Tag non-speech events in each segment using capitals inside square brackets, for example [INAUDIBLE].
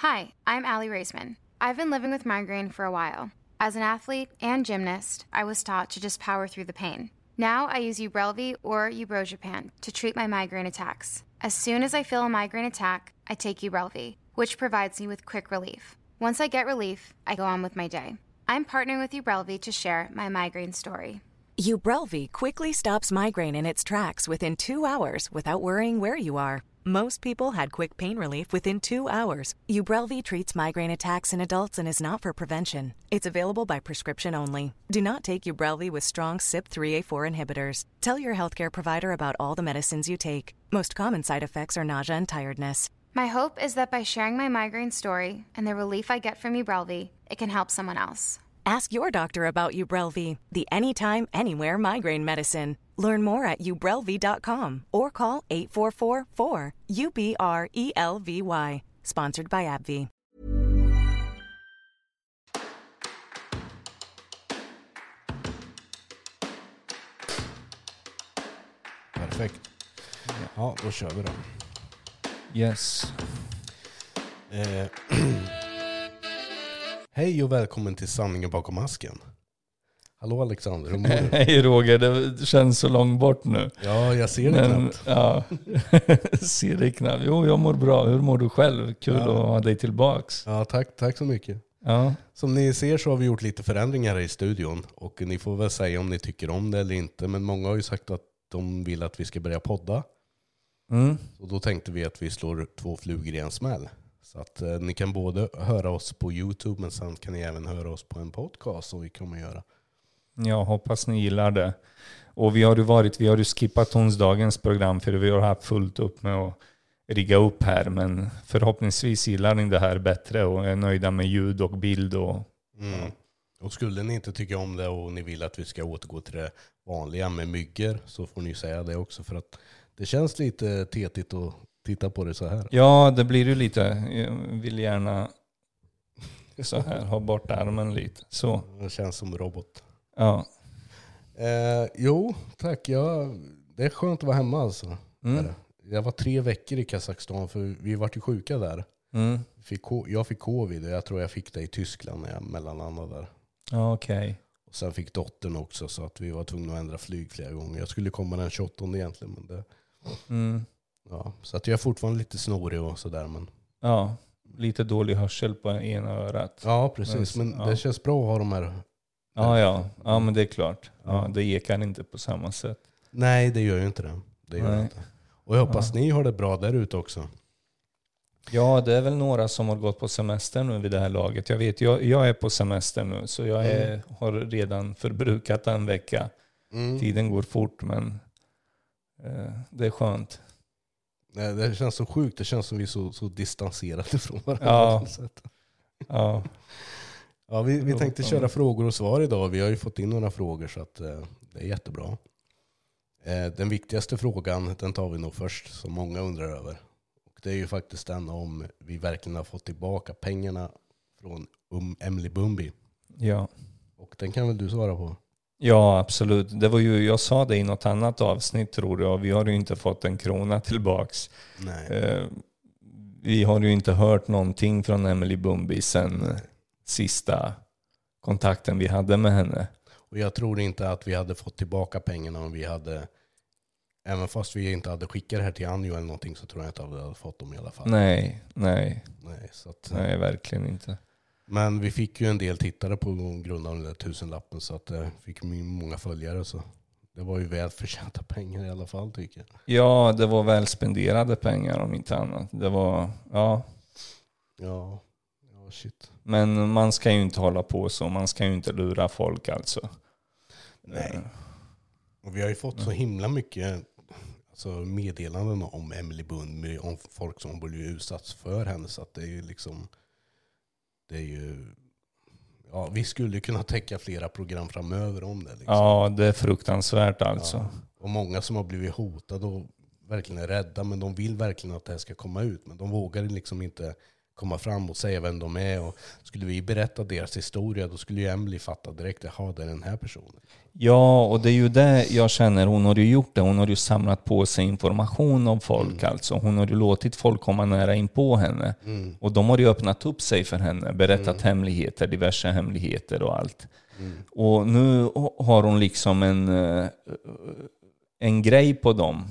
Hi, I'm Allie Raisman. I've been living with migraine for a while. As an athlete and gymnast, I was taught to just power through the pain. Now I use Ubrelvy or Ubrogepant to treat my migraine attacks. As soon as I feel a migraine attack, I take Ubrelvy, which provides me with quick relief. Once I get relief, I go on with my day. I'm partnering with Ubrelvy to share my migraine story. Ubrelvy quickly stops migraine in its tracks within two hours without worrying where you are. Most people had quick pain relief within two hours. Ubrelvy treats migraine attacks in adults and is not for prevention. It's available by prescription only. Do not take Ubrelvy with strong CYP3A4 inhibitors. Tell your healthcare provider about all the medicines you take. Most common side effects are nausea and tiredness. My hope is that by sharing my migraine story and the relief I get from Ubrelvy, it can help someone else. Ask your doctor about Ubrelvy, the anytime, anywhere migraine medicine. Learn more at ubrelvy.com or call 844-4-UBRELVY. Sponsored by AbbVie. Perfekt. Ja, då kör vi då. Yes. Eh, [CLEARS THROAT] Hej och välkommen till Sanningen bakom masken. Hallå Alexander, hur mår du? [LAUGHS] Hej Roger, det känns så långt bort nu. Ja, jag ser det Men, knappt. ja, [LAUGHS] ser dig knappt. Jo, jag mår bra. Hur mår du själv? Kul Ja. att ha dig tillbaks. Ja, tack, tack så mycket. Ja, Som ni ser så har vi gjort lite förändringar här i studion. Och ni får väl säga om ni tycker om det eller inte. Men många har ju sagt att de vill att vi ska börja podda. mm. Och då tänkte vi att vi slår två flugor i en smäll. Så att eh, ni kan både höra oss på YouTube men sen kan ni även höra oss på en podcast som vi kommer göra. jag hoppas ni gillar det. Och vi har ju varit, vi har ju skippat onsdagens program för vi har haft fullt upp med att rigga upp här. Men förhoppningsvis gillar ni det här bättre och är nöjda med ljud och bild. Och, Mm. Och skulle ni inte tycka om det och ni vill att vi ska återgå till det vanliga med myggor så får ni säga det också. För att det känns lite tetigt att titta på det så här. ja, det blir ju lite. Jag vill gärna så här, ha bort armen lite. Så, Det känns som robot. ja. Eh, jo, tack. Ja, det är skönt att vara hemma alltså. Mm. Jag var tre veckor i Kazakstan för vi vart ju sjuka där. Mm. Fick, jag fick covid och jag tror jag fick det i Tyskland när jag mellanlandade där. Ja, okej. Och sen fick dottern också så att vi var tvungna att ändra flyg flera gånger. Jag skulle komma den 28 egentligen. Men det, Mm. Ja. Så att jag är fortfarande lite snorig och sådär. Men, Ja, lite dålig hörsel på ena örat. ja precis. Men- Men ja. det känns bra att ha de här. Ja, ja. Ja, men det är klart. Ja, det ekar inte på samma sätt. Nej det gör ju inte det. Det gör det inte. Och jag hoppas ni har det bra där ute också. Ja, det är väl några som har gått på semester nu vid det här laget. Jag vet, jag, jag är på semester nu, så jag är, har redan förbrukat en vecka. Mm. Tiden går fort, men eh, det är skönt. Nej, Det känns så sjukt. Det känns som vi är så, så distanserade från varandra. Ja. Ja, Ja, vi, vi tänkte köra frågor och svar idag. Vi har ju fått in några frågor så att, eh, det är jättebra. Eh, den viktigaste frågan den tar vi nog först som många undrar över. Och det är ju faktiskt den om vi verkligen har fått tillbaka pengarna från um, Emily Bumbi. ja. Och den kan väl du svara på? Ja, absolut. Det var ju, jag sa det i något annat avsnitt tror jag. Vi har ju inte fått en krona tillbaks. Nej. Eh, vi har ju inte hört någonting från Emily Bumbi sen sista kontakten vi hade med henne. Och jag tror inte att vi hade fått tillbaka pengarna om vi hade Även fast vi inte hade skickat det här till Anjo eller någonting så tror jag inte att vi hade fått dem i alla fall. Nej, nej, Nej, så att, nej, verkligen inte. Men vi fick ju en del tittare på grund av den där tusenlappen så att det fick ju många följare. Så det var ju väl förtjänta pengar i alla fall tycker jag. Ja, det var väl spenderade pengar om inte annat. Det var, ja. Ja, ja shit. Men man ska ju inte hålla på så. Man ska ju inte lura folk alltså. Nej. Eh, Och vi har ju fått så himla mycket alltså, meddelanden om Emily Bund, om folk som blivit utsatts för henne. Så att det är ju liksom, det är ju, ja vi skulle kunna täcka flera program framöver om det. Liksom. Ja, det är fruktansvärt alltså. Ja. Och många som har blivit hotade och verkligen är rädda, men de vill verkligen att det här ska komma ut. Men de vågar liksom inte komma fram och säga vem de är. Och skulle vi berätta deras historia då skulle ju Emily fatta direkt, jaha det är den här personen. Ja, och det är ju det jag känner. Hon har ju gjort det. Hon har ju samlat på sig information om folk alltså. Hon har ju låtit folk komma nära in på henne. Och de har ju öppnat upp sig för henne, berättat hemligheter, diverse hemligheter och allt. Och nu har hon liksom en, eh, en grej på dem.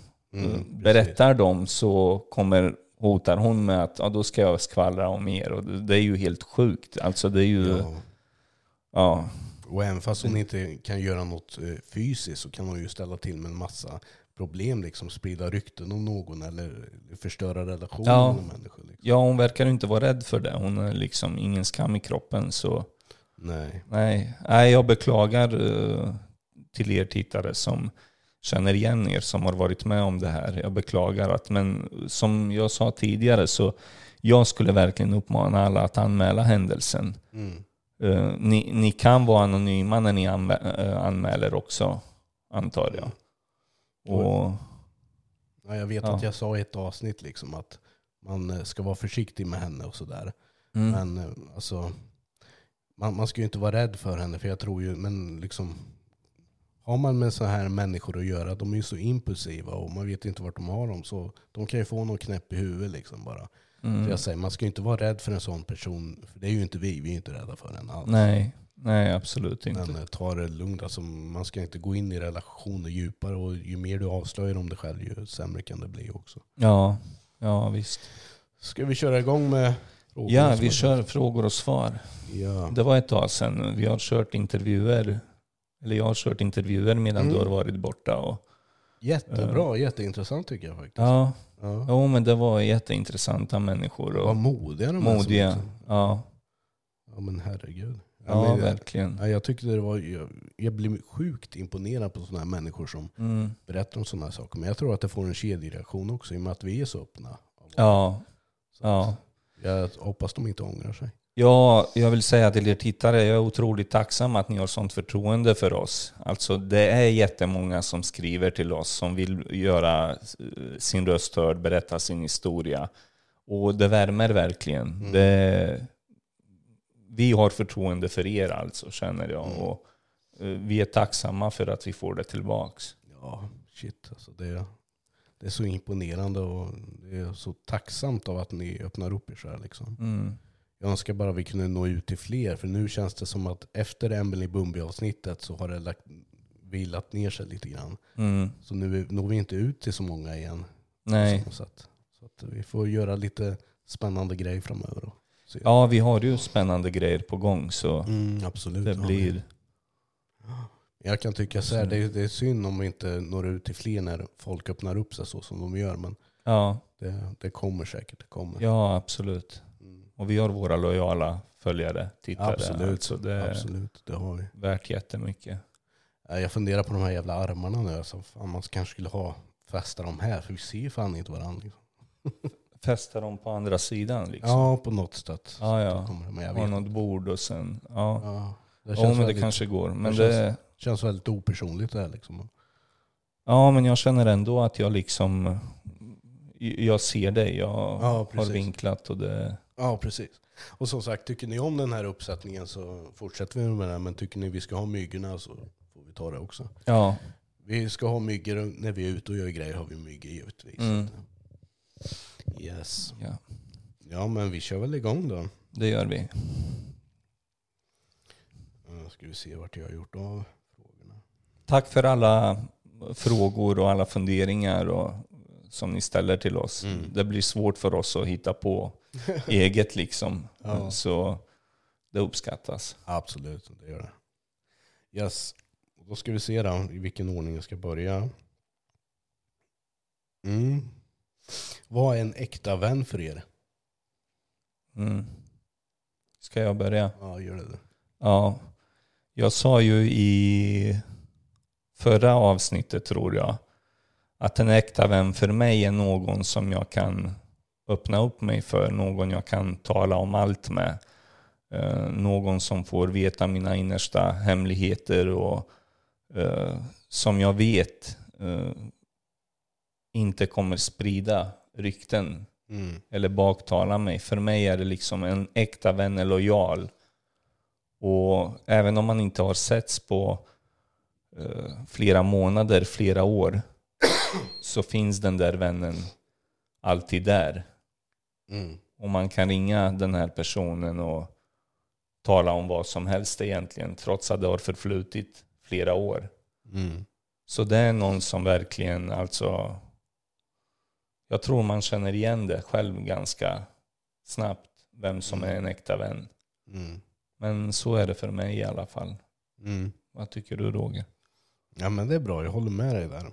Berättar de så kommer, hotar hon med att ja, då ska jag skvallra om er. Och det är ju helt sjukt. Alltså det är ju... Ja. Ja. Och även fast hon inte kan göra något eh, fysiskt så kan hon ju ställa till med en massa problem. Liksom, sprida rykten om någon eller förstöra relationer Ja. med människor. Liksom. ja, hon verkar inte vara rädd för det. Hon är liksom ingen skam i kroppen. Så Nej. nej, nej jag beklagar eh, till er tittare som känner igen er som har varit med om det här. Jag beklagar att, men som jag sa tidigare så jag skulle verkligen uppmana alla att anmäla händelsen. Mm. Eh, ni, ni kan vara anonyma när ni eh, anmäler också, antar jag. Och, Ja, jag vet Ja. att jag sa i ett avsnitt liksom att man eh, ska vara försiktig med henne och sådär. mm, Men alltså, man, man ska ju inte vara rädd för henne. För jag tror ju, men liksom, har man med så här människor att göra, de är ju så impulsiva och man vet inte vart de har dem. Så de kan ju få någon knäpp i huvudet liksom bara. mm, Så jag säger, man ska ju inte vara rädd för en sån person. För det är ju inte vi, vi är ju inte rädda för henne alls. nej, nej, absolut inte. Men eh, ta det lugnt. Alltså, man ska inte gå in i relationer djupare. Och ju mer du avslöjar om dig själv, ju sämre kan det bli också. Ja, ja visst. Ska vi köra igång med frågorna Ja, vi kör frågor och svar. Ja. Det var ett tag sedan. Vi har kört intervjuer. Eller jag har kört intervjuer medan Mm. du har varit borta. Och, Jättebra, jätteintressant tycker jag faktiskt. ja, Ja. jo, men det var jätteintressanta människor. Vad Och modiga de är. som modiga. också- Ja, Ja men herregud. ja, men, verkligen. ja, jag tyckte det var, jag, jag blir sjukt imponerad på sådana här människor som Mm. berättar om sådana här saker. Men jag tror att det får en kedjereaktion också i och med att vi är så öppna. Ja, Så ja. Jag hoppas de inte ångrar sig. Ja, jag vill säga till er tittare, jag är otroligt tacksam att ni har sånt förtroende för oss. Alltså det är jättemånga som skriver till oss som vill göra eh, sin röst hörd, berätta sin historia. Och det värmer verkligen. Det, vi har förtroende för er alltså, känner jag. Och eh, vi är tacksamma för att vi får det tillbaks. Ja, shit alltså. Det, är- det är så imponerande och det är så tacksamt av att ni öppnar upp er så här liksom. Mm. Jag önskar bara vi kunde nå ut till fler. För nu känns det som att efter Emily Bumby avsnittet så har det lagt, vilat ner sig lite grann. Mm. Så nu når vi inte ut till så många igen. Nej. Så, så att vi får göra lite spännande grejer framöver. Se. Ja, vi har ju spännande grejer på gång så Mm, absolut. det blir... Jag kan tycka så här, det, är, det är synd om vi inte når ut till fler när folk öppnar upp sig så som de gör. Men Ja, det, det kommer säkert. Det kommer. ja absolut. Och vi har våra lojala följare, tittare. Absolut. Alltså det Absolut, det har vi. värt jättemycket. Ja, Jag funderar på de här jävla armarna nu. Alltså, fan, man kanske skulle ha fästa dem här, för vi ser ju fan inte varandra. Liksom. [LAUGHS] Fästa dem på andra sidan liksom. Ja, på något sätt. Ja, ja. Det, Men Ha något bord och sen... Ja, Ja, det ja känns, men det väldigt, kanske går. Men det det, känns väldigt opersonligt det här. Liksom. ja, men jag känner ändå att jag liksom... Jag ser dig. Jag Ja, har vinklat och det... Ja, precis. Och som sagt, tycker ni om den här uppsättningen så fortsätter vi med den. Men tycker ni vi ska ha myggorna så får vi ta det också. Ja, Vi ska ha myggor när vi är ute och gör grejer har vi myggor givetvis. Mm. Yes. ja, Ja, men vi kör väl igång då. det gör vi. Uh, ska vi se vart jag har gjort av frågorna. Tack för alla frågor och alla funderingar och, som ni ställer till oss. Mm. Det blir svårt för oss att hitta på [LAUGHS] eget liksom. Ja. Så det uppskattas. Absolut, det gör det. Yes. Då ska vi se då i vilken ordning jag ska börja. Mm. Vad är en äkta vän för er? Mm. Ska jag börja? Ja, gör det. Ja. Jag sa ju i förra avsnittet tror jag att en äkta vän för mig är någon som jag kan öppna upp mig för, någon jag kan tala om allt med. Eh, någon som får veta mina innersta hemligheter och eh, som jag vet eh, inte kommer sprida rykten Mm. eller baktala mig. För mig är det liksom en äkta vän är lojal. Och även om man inte har setts på eh, flera månader, flera år, så finns den där vännen alltid där. Mm. Och man kan ringa den här personen och tala om vad som helst egentligen, trots att det har förflutit flera år. Mm. Så det är någon som verkligen, alltså... Jag tror man känner igen det själv ganska snabbt, vem som är en äkta vän. Mm. Men så är det för mig i alla fall. Mm. Vad tycker du Roger? Ja men det är bra, jag håller med dig där.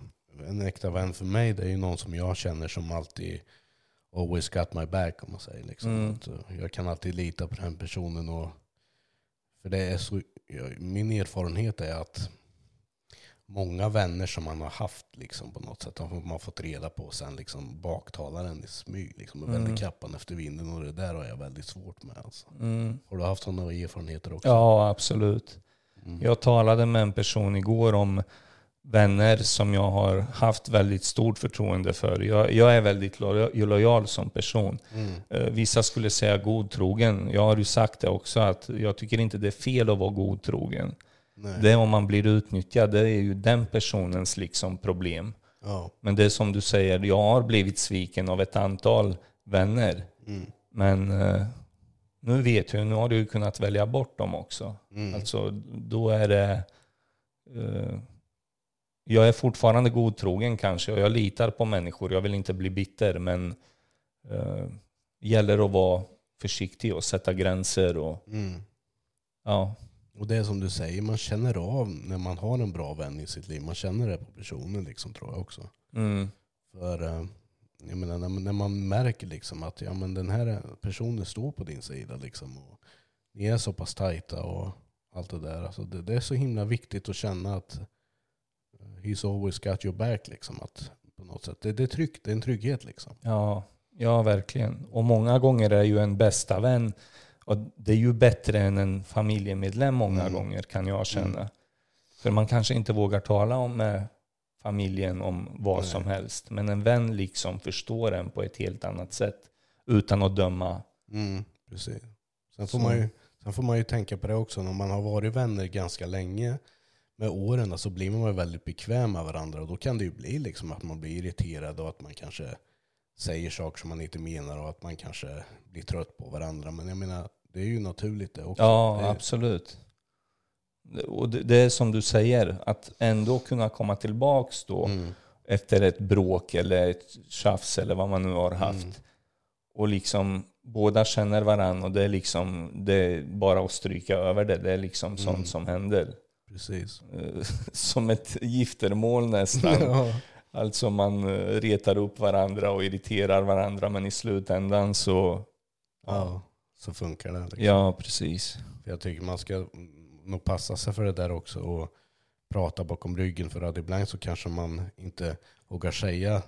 En äkta vän för mig det är ju någon som jag känner som alltid always got my back om man säger. Liksom. Mm. Att, eh, jag kan alltid lita på den personen. Och, för det är så, jag, min erfarenhet är att många vänner som man har haft liksom, på något sätt har man fått reda på sen liksom baktalar en i smyg. Liksom, och Mm. kappan efter vinden och det där har jag väldigt svårt med. Alltså. Mm. Har du haft sådana erfarenheter också? Ja, absolut. Mm. Jag talade med en person igår om vänner som jag har haft väldigt stort förtroende för. Jag, jag är väldigt lo- lojal som person. Mm. Eh, Vissa skulle säga godtrogen. Jag har ju sagt det också att jag tycker inte det är fel att vara godtrogen. Nej. Det är om man blir utnyttjad, det är ju den personens liksom problem. Ja. Men det är som du säger, jag har blivit sviken av ett antal vänner. Mm. Men eh, nu vet jag, nu har du ju kunnat välja bort dem också. Mm. Alltså då är det... Eh, jag är fortfarande godtrogen kanske och jag litar på människor. Jag vill inte bli bitter men eh, gäller att vara försiktig och sätta gränser. Och, Mm. ja, Och det är som du säger, man känner av när man har en bra vän i sitt liv. Man känner det på personen liksom, tror jag också. mm, För eh, jag menar, när, man- märker liksom att ja, men den här personen står på din sida liksom, och ni är så pass tajta och allt det där. Alltså det, det är så himla viktigt att känna att he's always got your back. Liksom, att, på något sätt. Det, det, är tryggt, det är en trygghet. Liksom. ja, ja, verkligen. Och många gånger är ju en bästa vän och det är ju bättre än en familjemedlem många Mm. gånger kan jag känna. För man kanske inte vågar tala om med familjen om vad Nej. som helst. Men en vän liksom förstår en på ett helt annat sätt. Utan att döma. Mm, precis. Sen får, Så. man ju, sen får man ju tänka på det också, när man har varit vänner ganska länge med åren så blir man väldigt bekväm med varandra och då kan det ju bli liksom att man blir irriterad och att man kanske säger saker som man inte menar och att man kanske blir trött på varandra. Men jag menar, det är ju naturligt det också. Ja, det absolut. Och det, det är som du säger, att ändå kunna komma tillbaks då mm, efter ett bråk eller ett tjafs eller vad man nu har haft. Mm. Och liksom båda känner varandra och det är liksom det är bara att stryka över det. Det är liksom sånt Mm. som händer. Precis. Eh, [LAUGHS] Som ett giftermål nästan. [LAUGHS] ja. Alltså man eh, retar upp varandra och irriterar varandra men i slutändan så... ja, så funkar det. Liksom. Ja, precis. För jag tycker man ska nog passa sig för det där också och prata bakom ryggen. För att ibland så kanske man inte vågar säga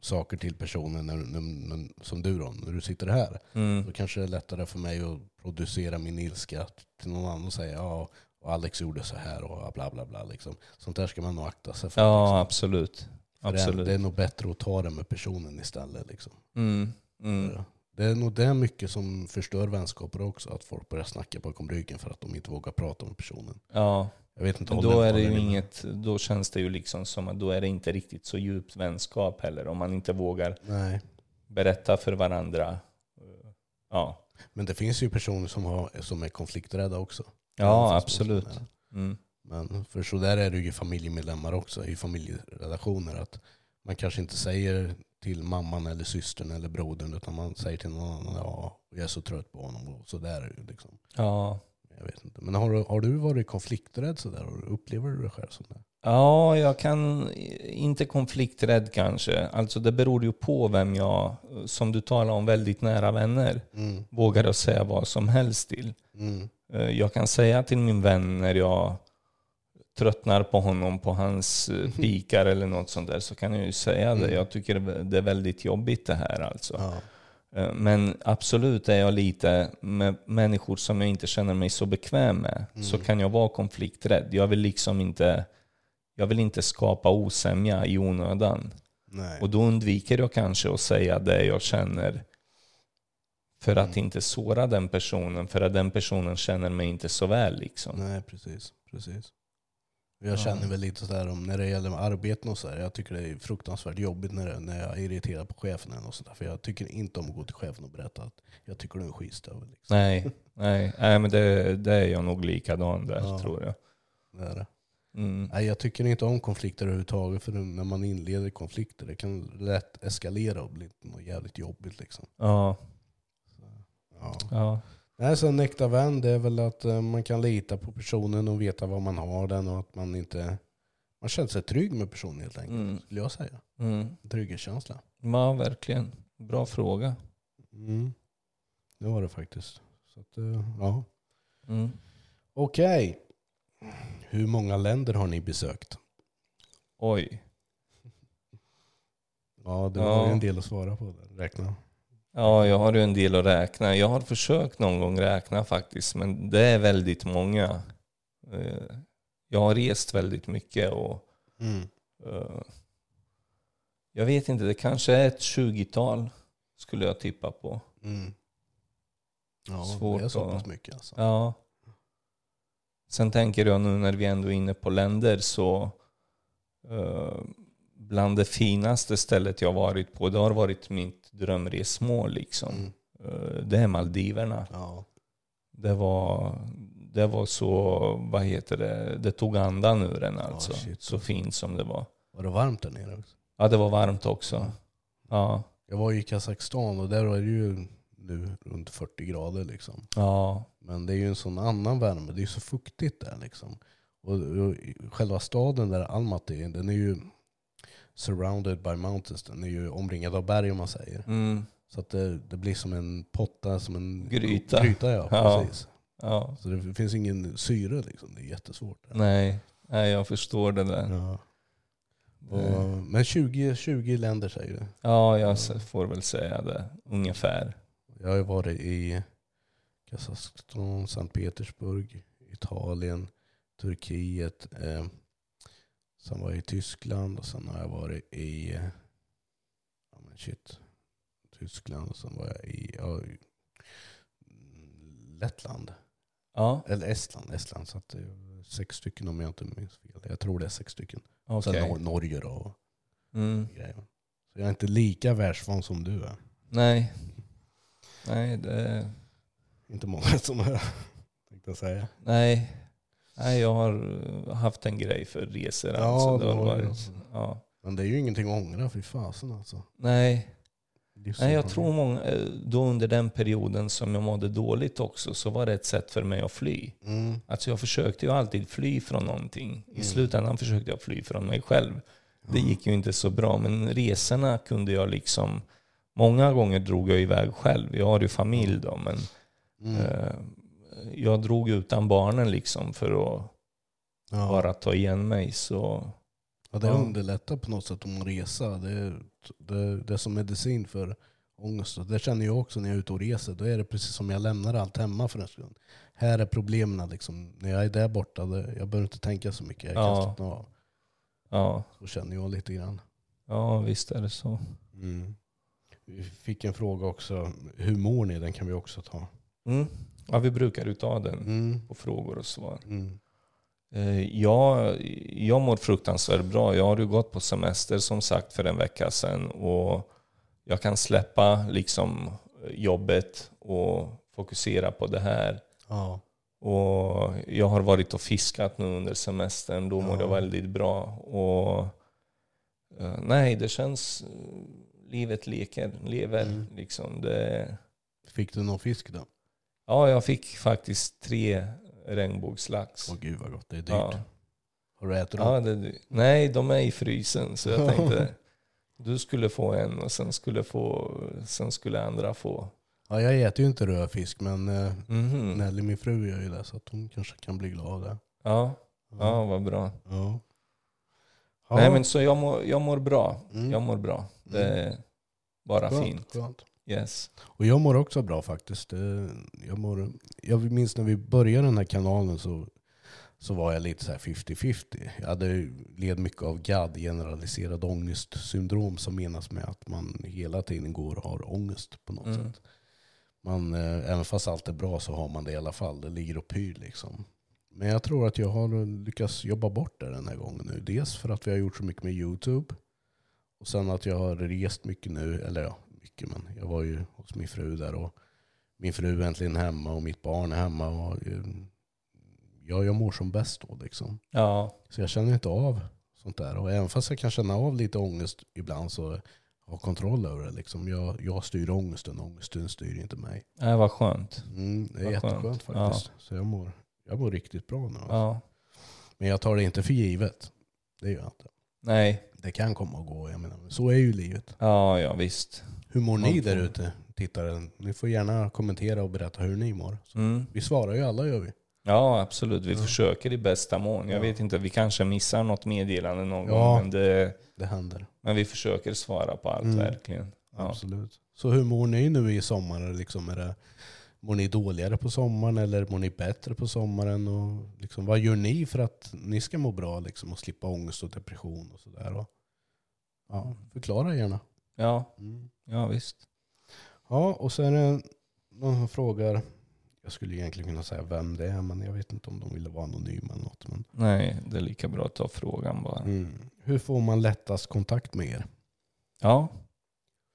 saker till personen när, när, som du då, när du sitter här. Mm. Då kanske det är lättare för mig att producera min ilska till någon annan och säga ja, och Alex gjorde så här och bla bla bla. Liksom. Sånt där ska man nog akta sig för. Ja, liksom. absolut. För det, är, absolut. det är nog bättre att ta det med personen istället. Liksom. Mm. Mm. Det är nog det mycket som förstör vänskaper också. Att folk börjar snacka bakom ryggen för att de inte vågar prata med personen. Ja, Jag vet inte då är det ju inget, då känns det ju liksom som att då är det inte riktigt så djupt vänskap heller. Om man inte vågar Nej. berätta för varandra. Ja, Men det finns ju personer som, har, som är konflikträdda också. Ja absolut. Mm. Men för så där är det ju familjemedlemmar också, i familjerelationer. Att man kanske inte säger till mamman eller systern eller brodern utan man säger till någon annan ja, jag är så trött på honom och så där är det liksom. Ja. Jag vet inte. Men har du, har du varit konflikträdd sådär? Upplever du dig själv sådär? ja, jag kan inte konflikträdd kanske. Alltså det beror ju på vem jag, som du talar om, väldigt nära vänner, Mm. vågar jag säga vad som helst till. Mm. Eh, Jag kan säga till min vän när jag tröttnar på honom på hans eh, pikar eller något sånt där så kan jag ju säga det. Mm. Jag tycker det är väldigt jobbigt det här alltså. Ja. Eh, Men absolut är jag lite med människor som jag inte känner mig så bekväm med så Mm. kan jag vara konflikträdd. Jag vill liksom inte, jag vill inte skapa osämja i onödan. Nej. Och då undviker jag kanske att säga det jag känner för att Mm. inte såra den personen, för att den personen känner mig inte så väl. Liksom. Nej, precis. precis. Jag känner väl lite sådär om när det gäller arbeten och så här. Jag tycker det är fruktansvärt jobbigt när, det- när jag är irriterad på chefen eller något sånt där. För jag tycker inte om att gå till chefen och berätta att jag tycker du är en skitstövel. Liksom. Nej, nej, nej, men det, det är jag nog likadan där Ja. tror jag. Det är det. Mm. Nej, jag tycker inte om konflikter överhuvudtaget. För när man inleder konflikter det kan lätt eskalera och bli något jävligt jobbigt. Liksom. Ja, Ja. ja, Nej, så en äkta vän det är väl att eh, man kan lita på personen och veta vad man har den och att man inte... Man känner sig trygg med personen helt enkelt. Mm. Skulle jag säga. mm. Trygghetskänsla. ja verkligen. Bra fråga. Mm. Det var det faktiskt. Så att, eh, ja. Mm. Okej. Hur många länder har ni besökt? Oj. Ja, det var Ja. en del att svara på. Där. Räkna. Ja, jag har ju en del att räkna. Jag har försökt någon gång räkna faktiskt, men det är väldigt många. Eh, Jag har rest väldigt mycket och Mm. eh, jag vet inte, det kanske är ett 20-tal skulle jag tippa på. Mm. Ja, Svårt det är så pass mycket alltså. Ja. Sen tänker jag nu när vi ändå är inne på länder så eh, bland det finaste stället jag varit på, det har varit mitt drömresmål liksom. Mm. Eh, det är Maldiverna. Ja. Det var, det var så, vad heter det, det tog andan ur en alltså. shit. så fint som det var. Var det varmt där nere också? Ja, det var varmt också. Ja, Jag var i Kazakstan och där var det ju nu runt 40 grader liksom. ja, Men det är ju en sån annan värme. Det är ju så fuktigt där liksom. Och, och själva staden där Almaty den är ju surrounded by mountains. Den är ju omringad av berg om man säger. mm, Så att det, det blir som en potta, som en Gryta. gryta ja, [LAUGHS] Ja. precis. ja. Så det finns ingen syre liksom. Det är jättesvårt. Nej, nej, jag förstår det där. Ja. Och, men 20, 20 länder säger du. Ja, jag får väl säga det. Ungefär. Jag har ju varit i Kazakstan, Sankt Petersburg, Italien, Turkiet. Eh, sen var jag i Tyskland och sen har jag varit i eh, ja, men shit, Tyskland och sen var jag i ja, Lettland. Ja, Eller Estland. Estland så att det är sex stycken om jag inte minns fel. Jag tror det är sex stycken. okej. Sen Nor- Norge då och Mm. grejer. Så jag är inte lika världsvan som du är. Nej. Nej, det... Inte många som är, [LAUGHS] tänkte jag säga. Nej. Nej, jag har eh, haft en grej för resor. Ja, alltså. det det har har du. varit, ja. Men det är ju ingenting att ångra, fy fasen alltså. Nej, Det Nej, jag tror många, eh, då under den perioden som jag mådde dåligt också så var det ett sätt för mig att fly. Mm. Alltså jag försökte ju alltid fly från någonting. I Mm. slutändan försökte jag fly från mig själv. Det gick ju inte så bra, men resorna kunde jag liksom... Många gånger drog jag iväg själv. Jag har ju familj då, men Mm. eh, jag drog utan barnen liksom för att ja. bara ta igen mig. Så ja, det ja. underlättar på något sätt om man reser. Det är, det, det är som medicin för ångest. Det känner jag också när jag är ute och reser. Då är det precis som jag lämnar allt hemma för en stund. Här är problemen. Liksom. När jag är där borta, det, jag behöver inte tänka så mycket. Jag kan Ja. slappna av. ja, Så känner jag lite grann. ja visst är det så. Mm. Vi fick en fråga också. Hur mår ni? Den kan vi också ta. Mm. Ja, vi brukar ju ta den Mm. på frågor och svar. Mm. Eh, Jag, jag mår fruktansvärt bra. Jag har ju gått på semester som sagt för en vecka sedan och jag kan släppa liksom jobbet och fokusera på det här. Ja. Och jag har varit och fiskat nu under semestern. Då mår Ja. jag väldigt bra. Och eh, nej, det känns... Livet leker, lever Mm. liksom. Det, Fick du någon fisk då? Ja, jag fick faktiskt tre regnbågslax. Åh gud vad gott. Det är dyrt. Ja. Har du ätit dem? Ja, det, nej, de är i frysen. Så jag [LAUGHS] tänkte du skulle få en och sen skulle, få, sen skulle andra få. Ja, jag äter ju inte röd fisk men eh, Mhm. Nelly, min fru, gör ju det så att hon kanske kan bli glad av det. Ja, ja, vad bra. Ja. Nej, men så jag mår, jag mår bra. Mm. Jag mår bra. Det är bara skönt, fint. Skönt. Yes. Och jag mår också bra faktiskt. Eh, Jag, mår, jag minns när vi började den här kanalen så så var jag lite så här 50-50. Jag hade led mycket av GAD, generaliserad ångestsyndrom, som menas med att man hela tiden går och har ångest på något Mm. sätt. Man, eh, även fast allt är bra så har man det i alla fall. Det ligger och pyr liksom. Men jag tror att jag har lyckats jobba bort det den här gången nu. Dels för att vi har gjort så mycket med YouTube. Och sen att jag har rest mycket nu. Eller ja, mycket men jag var ju hos min fru där och min fru är äntligen hemma och mitt barn är hemma. Och, eh, ja, jag mår som bäst då liksom. Ja, Så jag känner inte av sånt där. Och även fast jag kan känna av lite ångest ibland så har jag kontroll över det. Liksom. Jag, jag styr ångesten, ångesten styr inte mig. det var skönt. Mm, det är Vad skönt. jätteskönt faktiskt. Så jag mår, jag mår riktigt bra nu. Alltså. Ja. Men jag tar det inte för givet. Det gör jag inte. Nej, Det kan komma och gå. Jag menar, så är ju livet. ja, ja visst. Hur mår ni där ute, tittare? Ni får gärna kommentera och berätta hur ni mår. Mm. Vi svarar ju alla gör vi. Ja, absolut. Vi Ja. försöker i bästa mån. Jag Ja. vet inte, vi kanske missar något meddelande någon Ja. gång, men, det, Det händer. men vi försöker svara på allt Mm. verkligen. Absolut. Så hur mår ni nu i sommar? Liksom, är det, mår ni dåligare på sommaren eller mår ni bättre på sommaren? Och liksom, vad gör ni för att ni ska må bra liksom, och slippa ångest och depression? och sådär? Ja, förklara gärna. Ja, Mm. Ja, visst. Ja, och sen är det någon som frågar, jag skulle egentligen kunna säga vem det är, men jag vet inte om de ville vara anonyma eller något. Men, Nej, det är lika bra att ta frågan bara. mm. Hur får man lättast kontakt med er? Ja,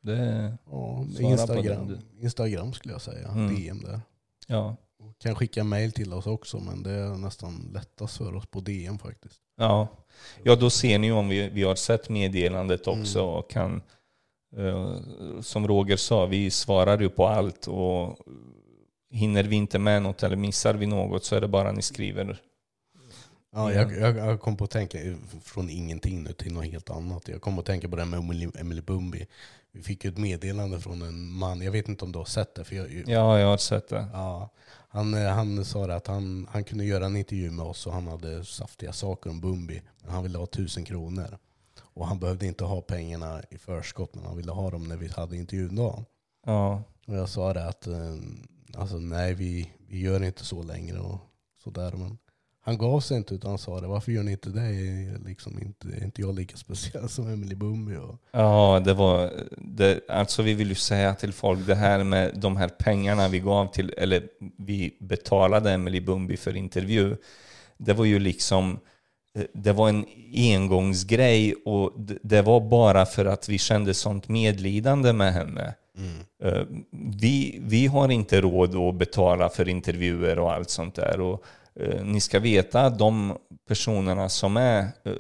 det, Ja, Instagram, Instagram skulle jag säga. Mm. DM där. ja, Och Kan skicka mail till oss också, men det är nästan lättast för oss på DM faktiskt. ja. ja, då ser ni om vi, vi har sett meddelandet också Mm. och kan, som Roger sa, vi svarar ju på allt och hinner vi inte med något eller missar vi något så är det bara ni skriver. Ja, Ja. jag, jag, jag kom på att tänka från ingenting nu till något helt annat. Jag kom att tänka på det här med Emily, Bumbi. Vi fick ju ett meddelande från en man, jag vet inte om du har sett det. För jag, Ja, jag har sett det. Ja, han, eh, han sa att han, han kunde göra en intervju med oss och han hade saftiga saker om Bumbi. Men han ville ha tusen kronor. Och han behövde inte ha pengarna i förskott men han ville ha dem när vi hade intervjudagen. Ja, Och jag sa det att eh, alltså, nej vi, vi gör inte så längre och sådär. Men han gav sig inte utan sa det, varför gör ni inte det? Är Liksom inte, är inte jag lika speciell som Emily Bumbi? Och, Ja, det var... Det, alltså vi vill ju säga till folk det här med de här pengarna vi gav till, eller vi betalade Emily Bumbi för intervju. Det var ju liksom, det var en engångsgrej och det- var bara för att vi kände sånt medlidande med henne. Eh, Vi, vi har inte råd att betala för intervjuer och allt sånt där. Och, eh, ni ska veta att de personerna som är, eh,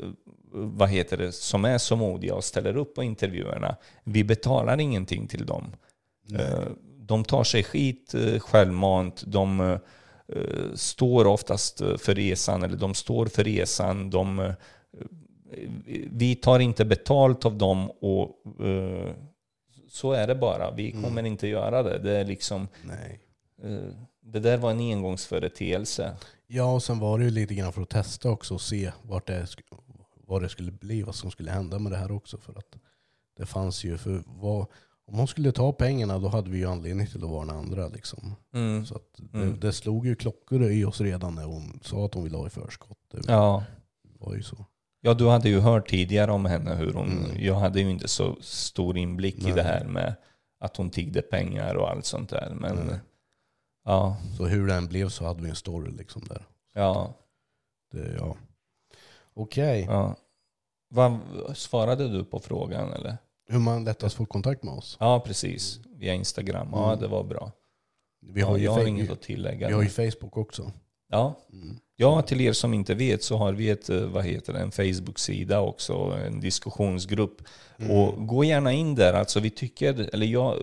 vad heter det, som är så modiga och ställer upp på intervjuerna, vi betalar ingenting till dem. Eh, De tar sig skit eh, självmant. De eh, eh, står oftast eh, för resan, eller de står för resan. De, eh, vi tar inte betalt av dem och eh, så är det bara. Vi kommer inte göra det. Det är liksom, nej. eh, det där var en engångsföreteelse. Ja, och sen var det ju lite grann för att testa också och se vart det, vad det skulle bli, vad som skulle hända med det här också. För att det fanns ju, för vad, om hon skulle ta pengarna då hade vi ju anledning till att varna andra. Liksom. Mm. Så det, Mm. det slog ju klockor i oss redan när hon sa att hon ville ha i förskott. Det Ja. var ju så. ja, du hade ju hört tidigare om henne hur hon... Mm. Jag hade ju inte så stor inblick i Nej. det här med att hon tiggde pengar och allt sånt där. Men Nej. ja, Så hur den blev så hade vi en story liksom där. ja, Det, ja. Okej, ja. Vad, svarade du på frågan eller? Hur man lättast får kontakt med oss? Ja, precis. Via Instagram. Ja, Mm. det var bra. Vi har, ja, ju, jag har inget att tillägga. vi har ju Facebook också. Ja. Mm. ja, till er som inte vet så har vi ett, eh, vad heter det, en Facebook-sida också, en diskussionsgrupp. Mm. Och gå gärna in där. Alltså vi, tycker, eller jag,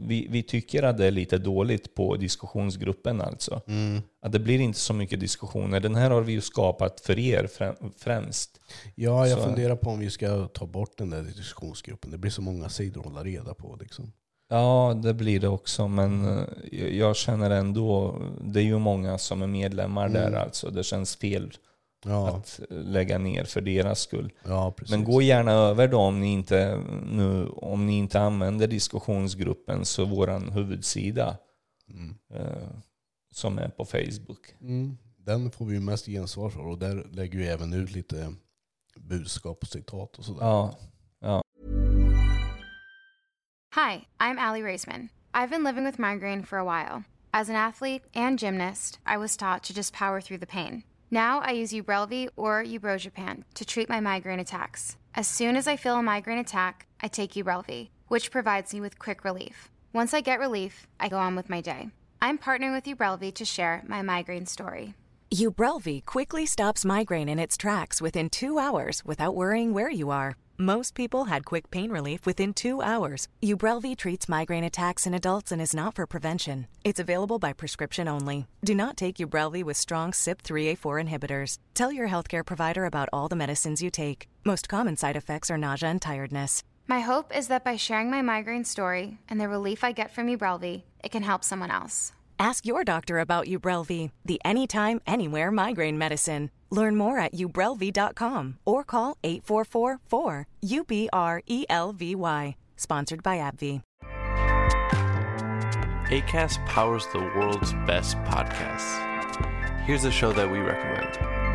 vi, vi tycker att det är lite dåligt på diskussionsgruppen alltså. Mm. Att det blir inte så mycket diskussioner. Den här har vi ju skapat för er frä- främst. Ja, jag Så- funderar på om vi ska ta bort den där diskussionsgruppen. Det blir så många sidor att hålla reda på. Liksom. Ja, det blir det också. Men eh, jag- känner ändå, det är ju många som är medlemmar Mm. där alltså. Det känns fel Ja, att lägga ner för deras skull. ja. Men gå gärna över då om ni inte, nu, om ni inte använder diskussionsgruppen så våran huvudsida Mm. eh, som är på Facebook. Mm. den får vi ju mest gensvar för och där lägger vi även ut lite budskap och citat och sådär. Ja. Hi, I'm Allie Raisman. I've been living with migraine for a while. As an athlete and gymnast, I was taught to just power through the pain. Now I use Ubrelvy or Ubrogepant to treat my migraine attacks. As soon as I feel a migraine attack, I take Ubrelvy, which provides me with quick relief. Once I get relief, I go on with my day. I'm partnering with Ubrelvy to share my migraine story. Ubrelvy quickly stops migraine in its tracks within two hours without worrying where you are. Most people had quick pain relief within two hours. Ubrelvy treats migraine attacks in adults and is not for prevention. It's available by prescription only. Do not take Ubrelvy with strong CYP3A4 inhibitors. Tell your healthcare provider about all the medicines you take. Most common side effects are nausea and tiredness. My hope is that by sharing my migraine story and the relief I get from Ubrelvy, it can help someone else. Ask your doctor about Ubrelvy, the anytime, anywhere migraine medicine. Learn more at ubrelvy.com or call 844-4-UBRELVY. Sponsored by AbbVie. ACAST powers the world's best podcasts. Here's a show that we recommend.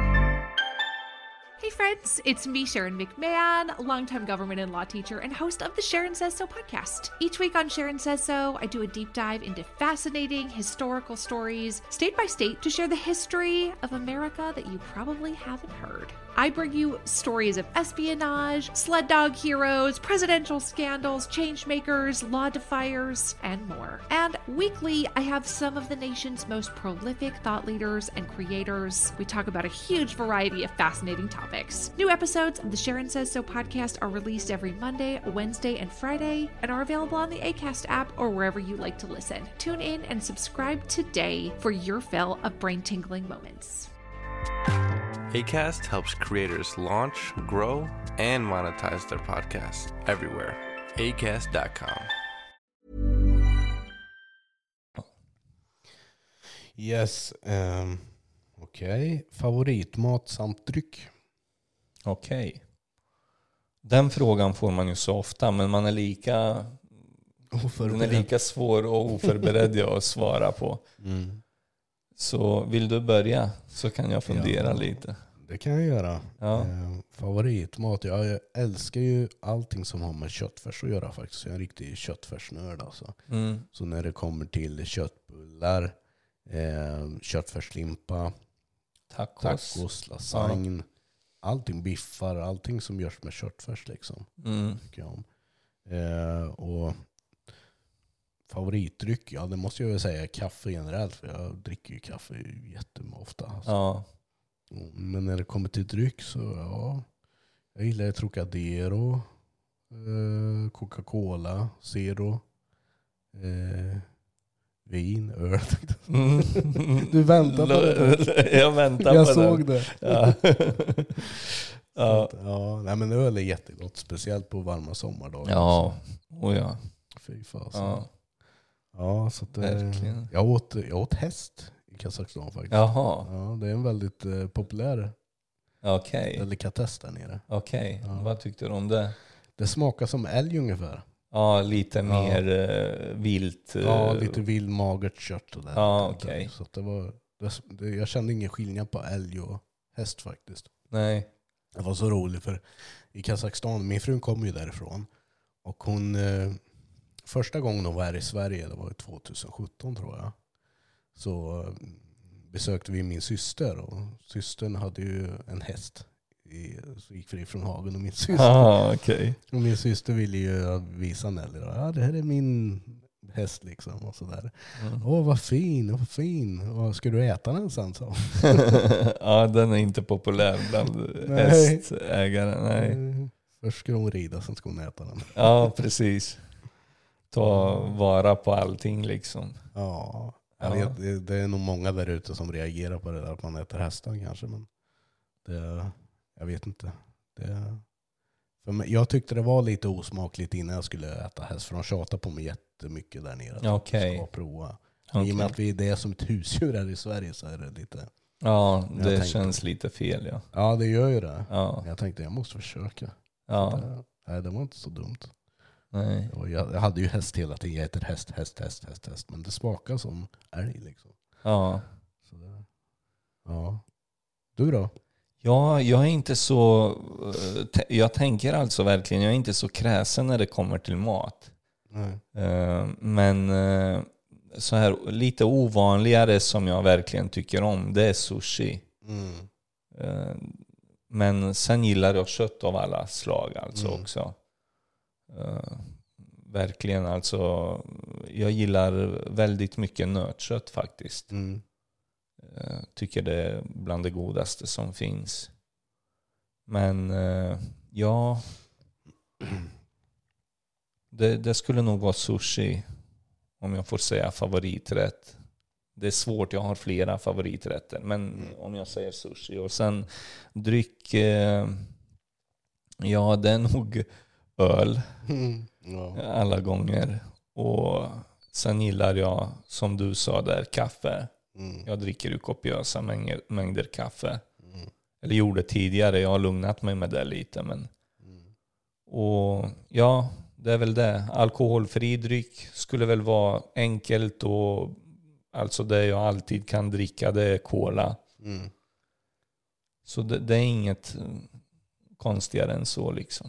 Hey friends, it's me, Sharon McMahon, longtime government and law teacher and host of the Sharon Says So podcast. Each week on Sharon Says So, I do a deep dive into fascinating historical stories, state by state, to share the history of America that you probably haven't heard. I bring you stories of espionage, sled dog heroes, presidential scandals, changemakers, law defiers, and more. And weekly, I have some of the nation's most prolific thought leaders and creators. We talk about a huge variety of fascinating topics. New episodes of the Sharon Says So podcast are released every Monday, Wednesday, and Friday, and are available on the ACAST app or wherever you like to listen. Tune in and subscribe today for your fill of brain tingling moments. ACAST helps creators launch, grow, and monetize their podcasts everywhere. ACAST.com. Yes, um, okej. Favoritmat samt dryck? Okej. Den frågan får man ju så ofta, men man är lika, den är lika svår och oförberedd [LAUGHS] jag att svara på. Mm. Så vill du börja så kan jag fundera Ja. lite. Det kan jag göra. Ja. Eh, favoritmat? Ja, jag älskar ju allting som har med köttfärs att göra faktiskt. Jag är en riktig köttfärsnörd alltså. Mm. Så när det kommer till köttbullar, eh, köttfärslimpa, Tacos. tacos, lasagne, allting biffar, allting som görs med köttfärs liksom. Mm. Tycker jag om. Eh, och favoritdryck, ja det måste jag väl säga kaffe generellt. För jag dricker ju kaffe jätteofta. Alltså. Ja. Men när det kommer till dryck så ja. Jag gillar Trocadero, eh, Coca-Cola, Zero, eh, vin, öl. Mm. [LAUGHS] Du väntar på det. [LAUGHS] Jag väntar Jag på såg den. det. Ja. [LAUGHS] Ja. ja, nej, men öl är jättegott. Speciellt på varma sommardagar. Ja. Oh, ja. Fy fasen. ja. Ja, så att, eh, Verkligen. jag, åt, jag åt häst i Kazakstan faktiskt. Jaha. Ja, det är en väldigt eh, populär Okej. delikatess där nere. Okej. Ja. Vad tyckte du om det? Det smakar som älg ungefär. Ja, lite mer eh, vilt. eh, Ja, lite vild magert kött och det. Ja, okej. Så att det var, det, det, jag kände ingen skillnad på älg och häst faktiskt. Nej. Det var så roligt för i Kazakstan, min fru kom ju därifrån. Och hon, eh, första gången hon var här i Sverige, det var 2017 tror jag. Så eh, besökte vi min syster och systern hade ju en häst. I, så gick fri från hagen och min syster, Ja, okej. och min syster ville ju visa Nelly. då, Ja, det här är min häst liksom. Och sådär. Mm. Åh vad fin, vad fin. Och, ska du äta den sen? Så. [LAUGHS] ja, den är inte populär bland [LAUGHS] hästägare. Nej. Eh, Först ska hon rida, sen ska hon äta den. Ja, precis. Ta vara på allting liksom. Ja, Ja. det, det är nog många där ute som reagerar på det där att man äter hästar kanske. Men det, jag vet inte. Det, för mig, jag tyckte det var lite osmakligt innan jag skulle äta häst. För de tjatade på mig jättemycket där nere. Okej. Ska prova. Okej. I och med att vi det är som ett husdjur här i Sverige så är det lite... Ja, det tänkte- känns lite fel ja. Ja det gör ju det. Ja, Jag tänkte jag måste försöka. ja. Det, nej det var inte så dumt. Nej. Och jag, hade ju häst hela tiden. Jag äter häst, häst, häst, häst, häst. Men det smakar som älg liksom. Ja, Så det, Ja. Du då? Ja, jag är inte så... eh, Jag tänker alltså verkligen, jag är inte så kräsen när det kommer till mat. Nej. Eh, Men eh, så här lite ovanligare som jag verkligen tycker om, det är sushi. Mm. Men sen gillar jag kött av alla slag alltså Mm. också. Eh, Verkligen alltså. Jag gillar väldigt mycket nötkött faktiskt. Mm. Eh, Tycker det är bland det godaste som finns. Men eh, ja, [CLEARS THROAT] det, det skulle nog vara sushi om jag får säga favoriträtt. Det är svårt, jag har flera favoriträtter. Men om jag säger sushi och sen dryck, ja det är [LAUGHS] nog öl Mm. Ja. alla gånger. Och sen gillar jag, som du sa där, kaffe. Mm. Jag dricker ju kopiösa mängder, mängder kaffe. Mm. Eller gjorde tidigare, jag har lugnat mig med det lite. Men... Mm. Och ja, det är väl det. Alkoholfri dryck skulle väl vara enkelt och alltså det jag alltid kan dricka det är cola. Mm. Så det, det är inget konstigare än så liksom.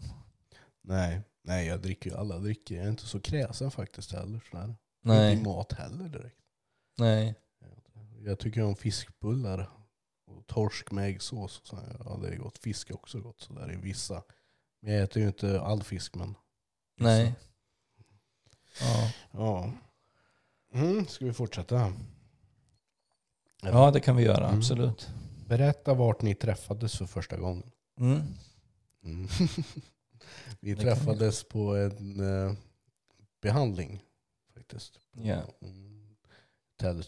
Nej. Nej, jag dricker ju alla drycker. Jag är inte så kräsen faktiskt heller. Sådär. Inte i Nej, mat heller direkt. nej. Jag tycker om fiskbullar. Och torsk med äggsås. Och så. Ja, det är gott. Fisk är också gott. Så där i vissa. Men jag äter ju inte all fisk. Men vissa. Nej. Ja. Ja. Mm, ska vi fortsätta? ja, det kan vi göra, Mm. absolut. Berätta vart ni träffades för första gången. Mm. [LAUGHS] Vi Det träffades på en eh, behandling faktiskt. Ja. Mm.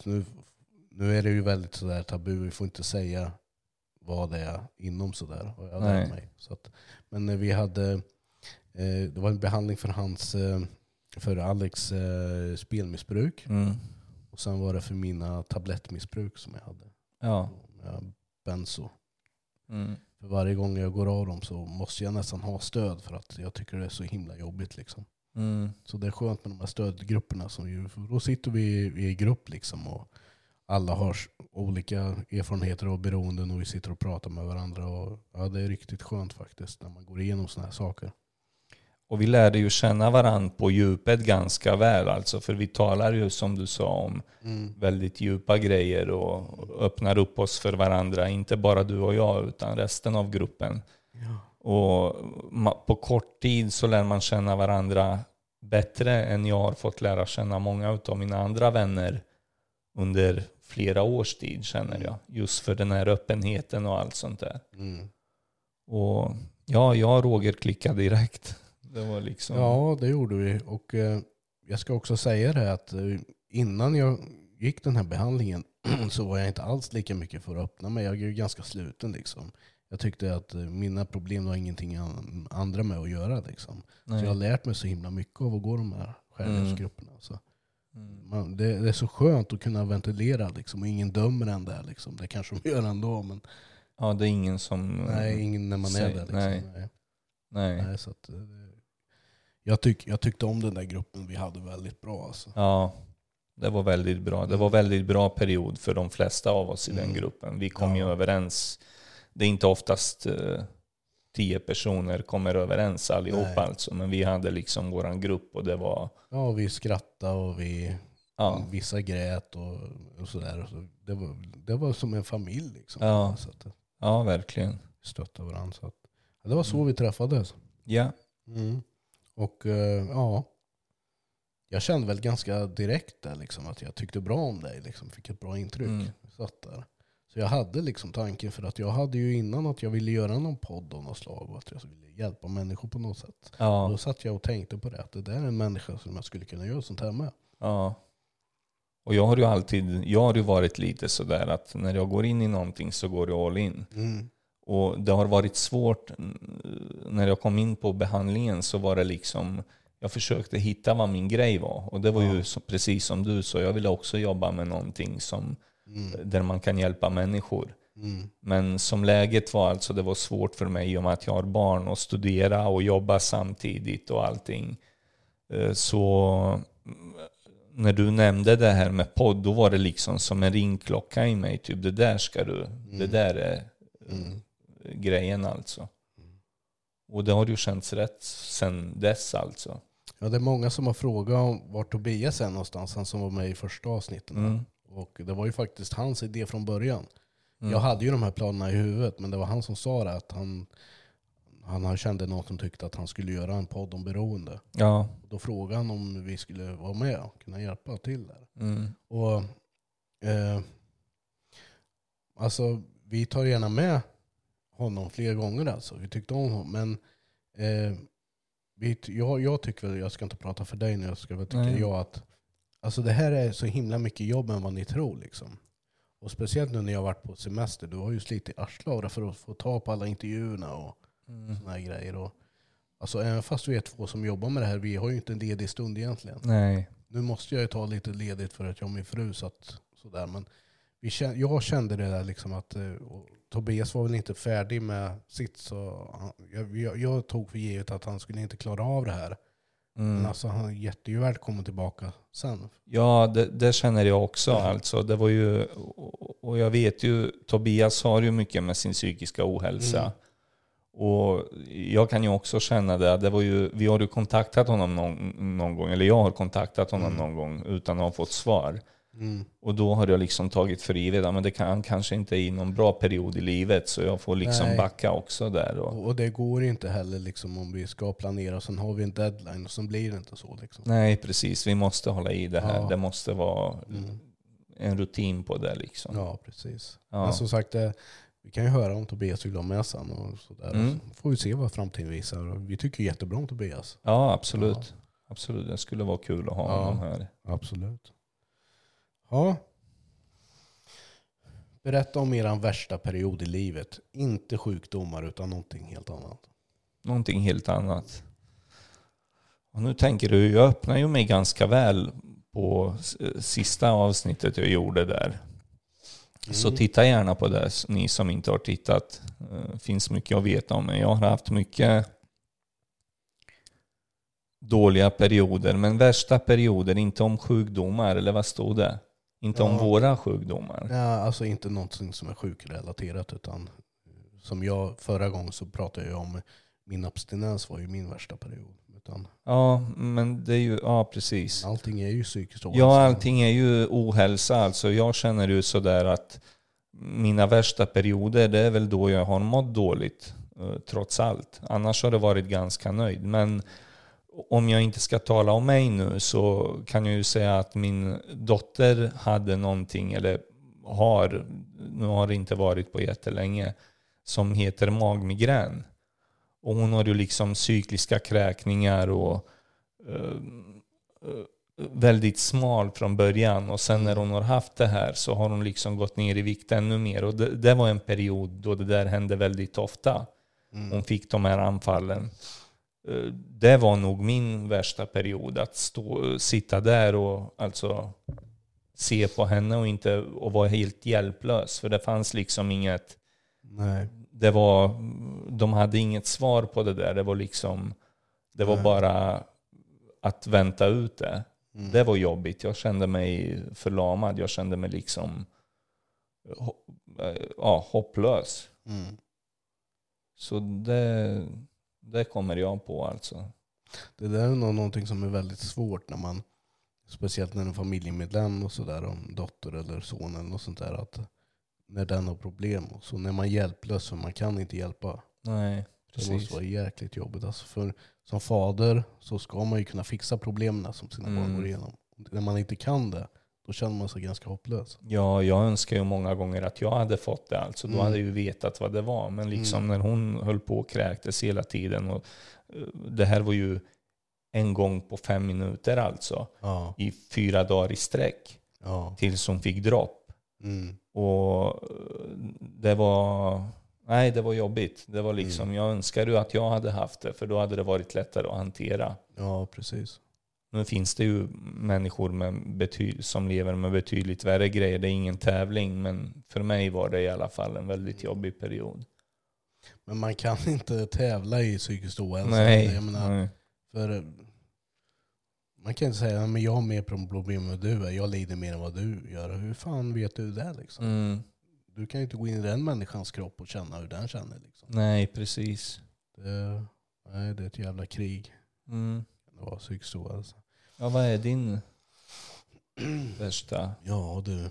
Nu, nu är det ju väldigt sådär tabu, vi får inte säga vad det är inom sådär. har jag Nej. mig. Så att, men eh, vi hade, eh, det var en behandling för hans, eh, för Alex eh, spelmissbruk. Mm. Och sen var det för mina tablettmissbruk som jag hade. Ja. Benzo. Mm. För varje gång jag går av dem så måste jag nästan ha stöd för att jag tycker det är så himla jobbigt. Liksom. Mm. Så det är skönt med de här stödgrupperna. Som ju, då sitter vi i grupp liksom och alla har olika erfarenheter och beroenden och vi sitter och pratar med varandra. Och, ja, det är riktigt skönt faktiskt när man går igenom sådana här saker. Och vi lärde ju känna varandra på djupet ganska väl. Alltså, för vi talar ju som du sa om väldigt djupa grejer och öppnar upp oss för varandra. Inte bara du och jag utan resten av gruppen. Och ma- på kort tid så lär man känna varandra bättre än jag har fått lära känna många av mina andra vänner under flera års tid känner jag. Just för den här öppenheten och allt sånt där. Mm. Och ja, jag och Roger klickade direkt. Det var liksom... Ja, det gjorde vi. Och eh, jag ska också säga det att eh, innan jag gick den här behandlingen [CLEARS THROAT] så var jag inte alls lika mycket för att öppna mig. Jag är ju ganska sluten liksom. Jag tyckte att eh, mina problem var ingenting an- andra med att göra liksom. nej. Så jag har lärt mig så himla mycket av att gå de här självhjälpsgrupperna. Så Mm. man, det, det är så skönt att kunna ventilera liksom, och ingen dömer en där. Liksom. Det kanske de gör ändå, men Ja, det är ingen som... nej, ingen när man är Säg- där. Liksom. nej. Nej. Nej. Så att, jag, tyck, jag tyckte om den där gruppen vi hade väldigt bra. Alltså. Ja, det var väldigt bra. Det var väldigt bra period för de flesta av oss i den Mm. gruppen. Vi kom ju Ja. överens. Det är inte oftast eh, tio personer kommer överens allihop Nej. alltså. Men vi hade liksom våran grupp och det var... Ja, vi skrattade och vi, Ja, vissa grät och, och sådär. Så det, var, det var som en familj. Liksom. Ja. Så att ja verkligen. stöttade varandra. Så att, ja, det var så Mm. vi träffades. Ja. Mm. Och eh, ja, jag kände väl ganska direkt där liksom, att jag tyckte bra om dig. Liksom, fick ett bra intryck. Mm. Satt där. Så jag hade liksom tanken, för att jag hade ju innan att jag ville göra någon podd av något slag och att jag ville hjälpa människor på något sätt. Ja. då satt jag och tänkte på det, att det där är en människa som jag skulle kunna göra sånt här med. ja. Och jag har ju alltid, jag har ju varit lite sådär att när jag går in i någonting så går jag all in. Mm. Och det har varit svårt mm, när jag kom in på behandlingen så var det liksom jag försökte hitta vad min grej var. Och det var ju så, precis som du sa, jag ville också jobba med någonting som, Mm. där man kan hjälpa människor. Mm. Men som läget var alltså, det var svårt för mig i och med att jag har barn och studera och jobba samtidigt och allting. Eh, Så mm, när du nämnde det här med podd, då var det liksom som en ringklocka i mig. Typ det där ska du, det där är Mm. Grejen alltså. Och det har ju känts rätt sen dess alltså. Ja, det är många som har frågat om var Tobias är någonstans, han som var med i första avsnittet. Mm. Och det var ju faktiskt hans idé från början. Mm. Jag hade ju de här planerna i huvudet, men det var han som sa det. Att han, han kände någon som tyckte att han skulle göra en podd om beroende. Ja. Då frågade han om vi skulle vara med och kunna hjälpa till där. Mm. Och, eh, alltså, vi tar gärna med honom fler gånger. Alltså. Vi tyckte om honom. Men eh, vi, jag, jag tycker väl, jag ska inte prata för dig nu, jag ska väl tycka Nej. jag att alltså, det här är så himla mycket jobb än vad ni tror. Liksom. Och speciellt nu när jag har varit på semester. Du har ju slitit arslet för att få ta på alla intervjuerna och Mm. såna här grejer. Och, alltså, även fast vi är två som jobbar med det här, vi har ju inte en ledig stund egentligen. Nej. Nu måste jag ju ta lite ledigt för att jag och min fru satt sådär. Men vi kände, jag kände det där liksom att eh, Tobias var väl inte färdig med sitt. Så han, jag, jag, jag tog för givet att han skulle inte klara av det här. Men Mm. alltså han är jättevälkommen tillbaka sen. Ja, det, det känner jag också. Alltså, det var ju, och och jag vet ju, Tobias har ju mycket med sin psykiska ohälsa. Mm. Och jag kan ju också känna det. det var ju, vi har ju kontaktat honom någon, någon gång, eller jag har kontaktat honom Mm. någon gång utan att ha fått svar. Mm. Och då har jag liksom tagit för givet att det kan, kanske inte är i någon bra period i livet så jag får liksom Nej. backa också där. Och, Och, och det går inte heller liksom om vi ska planera. Sen har vi en deadline och sen blir det inte så. Liksom. nej, precis. Vi måste hålla i det här. Ja. Det måste vara Mm. en rutin på det liksom. Ja, precis. Ja. Men som sagt, eh, vi kan ju höra om Tobias vill ha med sen. Och sådär. Mm. Så får vi se vad framtiden visar. Och Vi tycker jättebra om Tobias. Ja, absolut. Absolut. Det skulle vara kul att ha Ja. honom här. Absolut. Ja. Berätta om er värsta period i livet. Inte sjukdomar utan någonting helt annat. Någonting helt annat. Och nu tänker du, jag öppnar ju mig ganska väl på sista avsnittet jag gjorde där. Så Mm. titta gärna på det, ni som inte har tittat. Det finns mycket att veta om mig. Jag har haft mycket dåliga perioder, men värsta perioder, inte om sjukdomar, eller vad stod det? Inte om Ja. våra sjukdomar. Ja, alltså inte någonting som är sjukrelaterat utan som jag förra gången så pratade jag om min abstinens var ju min värsta period. Utan Ja, men det är ju, ja precis. allting är ju psykiskt ohälsa. Ja, allting är ju ohälsa. Alltså jag känner ju sådär att mina värsta perioder, det är väl då jag har mått dåligt. eh, Trots allt. Annars har det varit ganska nöjd. Men om jag inte ska tala om mig nu så kan jag ju säga att min dotter hade någonting, eller har, nu har det inte varit på jättelänge, som heter magmigrän. Och hon har ju liksom cykliska kräkningar och eh, väldigt smal från början och sen när hon har haft det här så har hon liksom gått ner i vikt ännu mer. Och det, det var en period då det där hände väldigt ofta. Mm. Hon fick de här anfallen. Eh, Det var nog min värsta period, att stå, sitta där och alltså se på henne och inte och vara helt hjälplös. För det fanns liksom inget, Nej. det var, de hade inget svar på det där. Det var liksom, det var Nej. bara att vänta ut det. Mm. Det var jobbigt. Jag kände mig förlamad. Jag kände mig liksom eh, ja, hopplös. Mm. Så det, det kommer jag på alltså. Det där är nog någonting som är väldigt svårt när man, speciellt när en familjemedlem och sådär, om dotter eller son eller något sånt där, att när den har problem. Och så när man är hjälplös för man kan inte hjälpa. Nej, Det precis. måste vara jäkligt jobbigt. Alltså för som fader så ska man ju kunna fixa problemen som sina barn Mm. går igenom. När man inte kan det, då känner man sig ganska hopplös. Ja, jag önskar ju många gånger att jag hade fått det. Alltså, då Mm. hade jag ju vetat vad det var. Men liksom när hon höll på och kräktes hela tiden. Och, eh, det här var ju en gång på fem minuter alltså. Ja, I fyra dagar i sträck. ja. Tills hon fick dropp. Mm. Och eh, det var... Nej, det var jobbigt. Det var liksom, Mm. Jag önskar ju att jag hade haft det. För då hade det varit lättare att hantera. ja precis. Nu finns det ju människor med bety- som lever med betydligt värre grejer. Det är ingen tävling, men för mig var det i alla fall en väldigt jobbig period. Men man kan [LAUGHS] inte tävla i psykisk ohälsa. Nej, Jag menar, nej. För Man kan inte säga att jag har mer problem än du är, jag lider mer än vad du gör. Hur fan vet du det liksom? Mm. Du kan ju inte gå in i den människans kropp och känna hur den känner. Liksom. Nej, precis. Det, nej, det är ett jävla krig. Mm. Det var psykisk ohälsa. Ja, vad är din värsta? Ja du.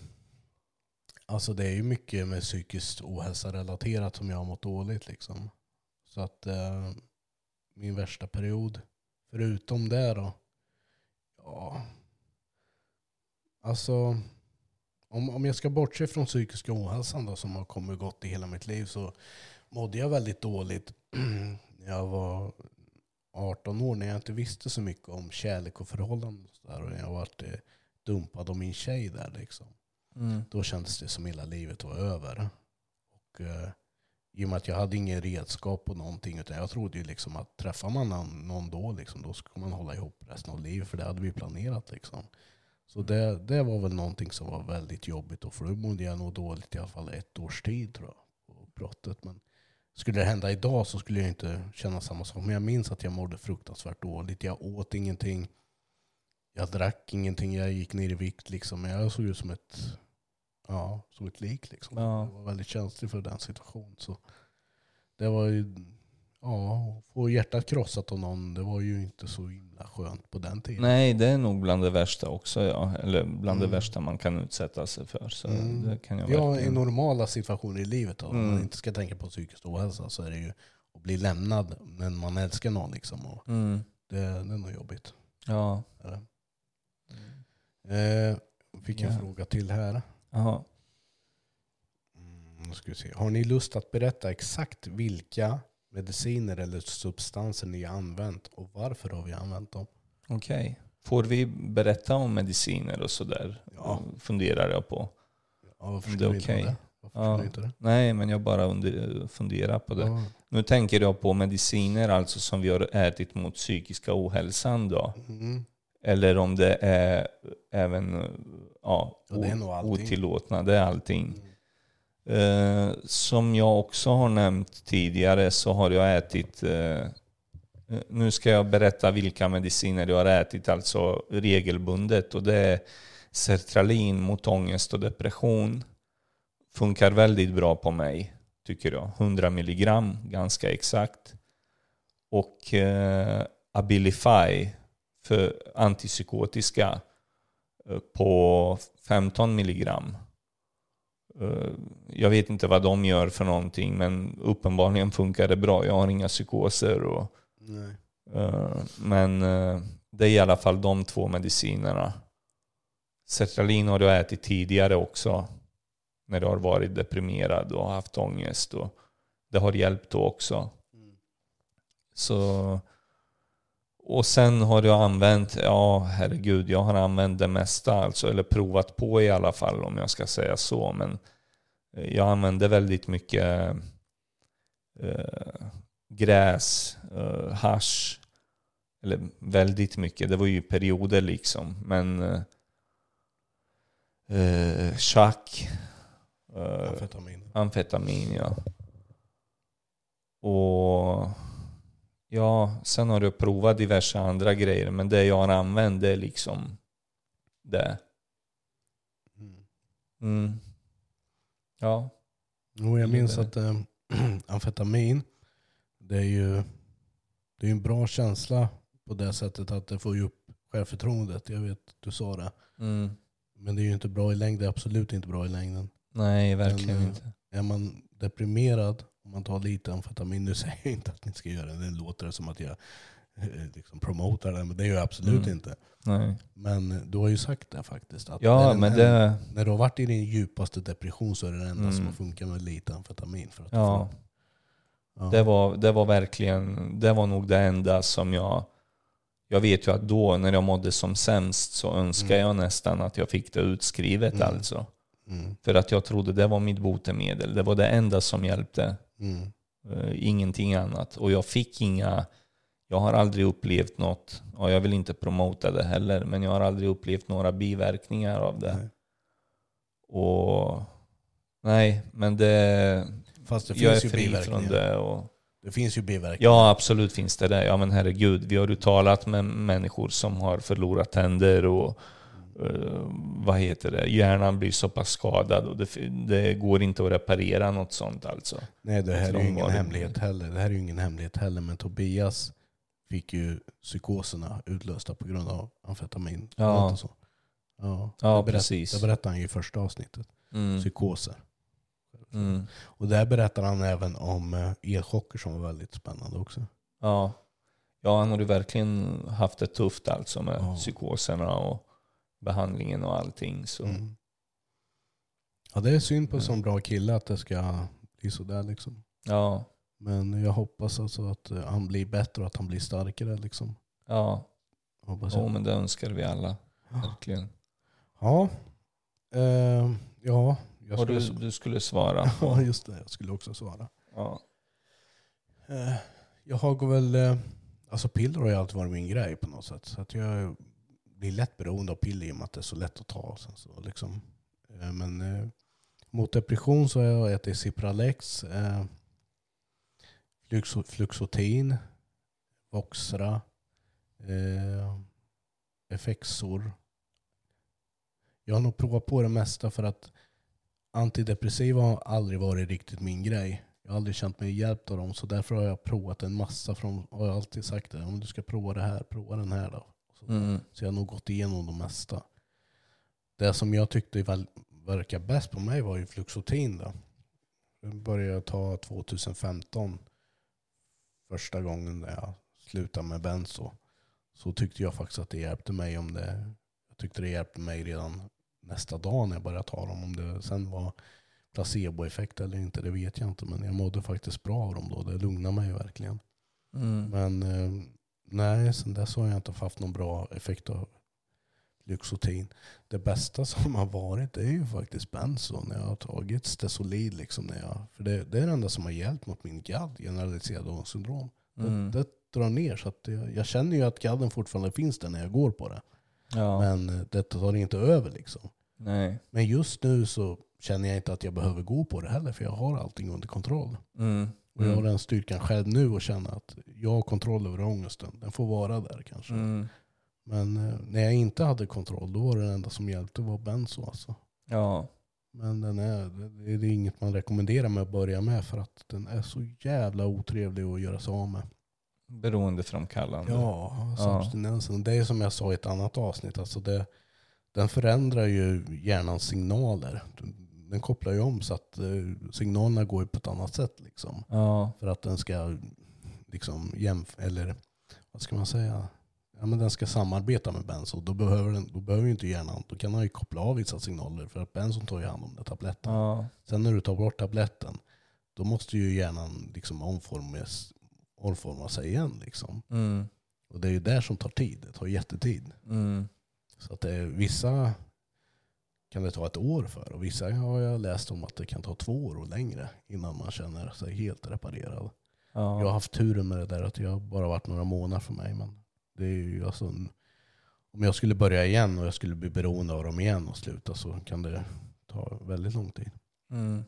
Alltså det är ju mycket med psykisk ohälsa relaterat som jag har mått dåligt liksom. Så att eh, min värsta period, förutom det då. Ja. Alltså. Om, om jag ska bortse från psykiska ohälsan då som har kommit och gått i hela mitt liv så mådde jag väldigt dåligt [CLEARS THROAT] när jag var 18 år när jag inte visste så mycket om kärlek och förhållanden. Och, så där, och jag varit eh, dumpad av min tjej där liksom. Mm. Då kändes det som hela livet var över. Och, eh, I och med att jag hade ingen redskap på någonting. Utan jag trodde ju liksom att träffar man någon, någon då, liksom, då ska man hålla ihop resten av livet. För det hade vi planerat. Liksom. Så det, det var väl någonting som var väldigt jobbigt. Och för då mådde jag nog dåligt i alla fall ett års tid tror jag. På brottet. Men skulle det hända idag så skulle jag inte känna samma sak. Men jag minns att jag mådde fruktansvärt dåligt. Jag åt ingenting. Jag drack ingenting. Jag gick ner i vikt. Liksom. Men jag såg ut som ett, ja, som ett lik. Liksom. Ja. Jag var väldigt känslig för den situationen. Så det var ju, ja, få hjärtat krossat av någon, det var ju inte så himla skönt på den tiden. Nej, det är nog bland det värsta också. Ja. Eller bland Mm. det värsta man kan utsätta sig för. Så Mm. det kan jag Ja, i verkligen... normala situationer i livet, då, om man Mm. inte ska tänka på psykisk ohälsa, så är det ju att bli lämnad när man älskar någon. Liksom, och Mm. det, det är nog jobbigt. Ja. Eh, fick en Ja. fråga till här. Jaha. Mm, ska vi se. Har ni lust att berätta exakt vilka mediciner eller substanser ni har använt och varför har vi använt dem? Okej. Får vi berätta om mediciner och sådär? Ja. Funderar jag på. Ja, varför Det skulle är vi inte okej. det? Ja. det? Nej, men jag bara under, funderar på det. Ja. Nu tänker jag på mediciner alltså som vi har ätit mot psykiska ohälsan då. Mm. Eller om det är även ja, Ja, det är otillåtna. Det är allting. Eh, som jag också har nämnt tidigare så har jag ätit eh, eh nu ska jag berätta vilka mediciner jag har ätit alltså regelbundet. Och det är Sertralin mot ångest och depression. Funkar väldigt bra på mig, tycker jag. 100 milligram, ganska exakt. Och eh, Abilify för antipsykotiska eh, på 15 milligram. Eh, Jag vet inte vad de gör för någonting, men uppenbarligen funkar det bra. Jag har inga psykoser. Och, eh, men eh, det är i alla fall de två medicinerna. Sertralin har jag ätit tidigare också. När jag har varit deprimerad och haft ångest. Och det har hjälpt då också. Så, och sen har jag använt, ja herregud, jag har använt det mesta, alltså, eller provat på i alla fall om jag ska säga så. Men eh, jag använde väldigt mycket eh, gräs, eh, hasch, eller väldigt mycket, det var ju perioder liksom. Men eh, eh, chack, eh, Amfetamin. amfetamin ja. Och ja, sen har jag provat diverse andra grejer. Men det jag har använt det är liksom det. Mm. Mm. Ja. Jo, jag minns att eh, [CLEARS THROAT] amfetamin, det är ju det är en bra känsla på det sättet att det får ju upp självförtroendet. Jag vet, du sa det. Mm. Men det är ju inte bra i längden. Det är absolut inte bra i längden. Nej, verkligen Men, eh, inte. Är man deprimerad, om man tar lite amfetamin, nu säger jag inte att ni ska göra det, det låter som att jag eh, liksom promotar det, men det är ju absolut Mm. inte. Nej. Men du har ju sagt det faktiskt. Att Ja, men det... när du har varit i din djupaste depression så är det det enda som Mm. har funkat med lite amfetamin. För att Ja. ja. Det var, det var verkligen, det var nog det enda som jag... Jag vet ju att då när jag mådde som sämst så önskade Mm. jag nästan att jag fick det utskrivet Mm. alltså. Mm. För att jag trodde det var mitt botemedel. Det var det enda som hjälpte. Mm. Eh, ingenting annat. Och jag fick inga... Jag har aldrig upplevt något, och jag vill inte promota det heller, men jag har aldrig upplevt några biverkningar av det. Nej. Och... Nej, men det... Fast det jag är finns ju fri från det. Och, Det finns ju biverkningar. Ja, absolut finns det det. Ja, men herregud, vi har ju talat med människor som har förlorat tänder och vad heter det, hjärnan blir så pass skadad och det, det går inte att reparera något sånt alltså. Nej, det här är ju ingen hemlighet heller. Det här är ju ingen hemlighet heller. Men Tobias fick ju psykoserna utlösta på grund av amfetamin. Ja. Och så. Ja, Ja, det precis. Det berättade han ju i första avsnittet. Mm. Psykoser. Mm. Och där berättar han även om eh, elchocker som var väldigt spännande också. Ja. ja, han har ju verkligen haft det tufft alltså med Ja. psykoserna och behandlingen och allting. Så. Mm. Ja, det är synd på en sån bra kille att det ska bli sådär liksom. Ja, Men jag hoppas alltså att eh, han blir bättre och att han blir starkare liksom. ja. Hoppas jag. men det önskar vi alla. Verkligen. Ja. Eh, ja, jag skulle, du, du skulle svara. [LAUGHS] ja, just det. Jag skulle också svara. Ja. Eh, jag har väl... Alltså piller har ju alltid varit min grej på något sätt. Så att jag blir lätt beroende av piller i och med att det är så lätt att ta. Sen så liksom. Eh, men eh, mot depression så har jag ätit Cipralex, eh, Fluxotin, Voxra, eh, Effexor. Jag har nog provat på det mesta för att antidepressiva har aldrig varit riktigt min grej. Jag har aldrig känt mig hjälpt av dem så därför har jag provat en massa. Från, och jag har alltid sagt det, om du ska prova det här, prova den här då. Så, Mm. så jag har nog gått igenom de mesta. Det som jag tyckte verkar bäst på mig var ju Fluxotin. Då. Det började jag ta 2015. Första gången när jag slutade med benzo. Så tyckte jag faktiskt att det hjälpte mig om det. Jag tyckte det hjälpte mig redan nästa dag när jag började ta dem. Om det sen var placeboeffekt eller inte, det vet jag inte. Men jag mådde faktiskt bra av dem då. Det lugnade mig verkligen. Mm. Men eh, nej, sen dess har jag inte haft någon bra effekt av Luxotin. Det bästa som har varit är ju faktiskt benzo när jag har tagit Stesolid. Liksom när jag, för det, det är det enda som har hjälpt mot min GAD, generaliserad syndrom. Mm. Det, det drar ner så att jag, jag känner ju att GADen fortfarande finns där när jag går på det. Ja. Men eh, det tar inte över liksom. Nej. Men just nu så känner jag inte att jag behöver gå på det heller för jag har allting under kontroll. Mm. Och jag har Mm. den styrkan själv nu att känna att jag har kontroll över ångesten. Den får vara där kanske. Mm. Men eh, när jag inte hade kontroll då var det enda som hjälpte var benzo alltså. Ja. Men den är, det är inget man rekommenderar med att börja med för att den är så jävla otrevlig att göra sig av med. Beroendeframkallande. Ja, alltså Ja. Det är som jag sa i ett annat avsnitt. Alltså det, den förändrar ju hjärnans signaler. Den kopplar ju om så att eh, signalerna går på ett annat sätt. Liksom. Ja. För att den ska liksom jämf eller vad ska man säga? Ja, men den ska samarbeta med benzo. Då behöver, den, då behöver inte hjärnan, då kan den ju koppla av vissa signaler för att benzon tar ju hand om den tabletten. Ja. Sen när du tar bort tabletten, då måste ju hjärnan liksom omformas, omforma sig igen. Liksom. Mm. Och det är ju där som tar tid. Det tar jättetid. Mm. Så att det är, vissa kan det ta ett år för och vissa har jag läst om att det kan ta två år och längre innan man känner sig helt reparerad. Ja. Jag har haft turen med det där att har bara varit några månader för mig. Men det är ju alltså en, om jag skulle börja igen och jag skulle bli beroende av dem igen och sluta så kan det ta väldigt lång tid. Mm.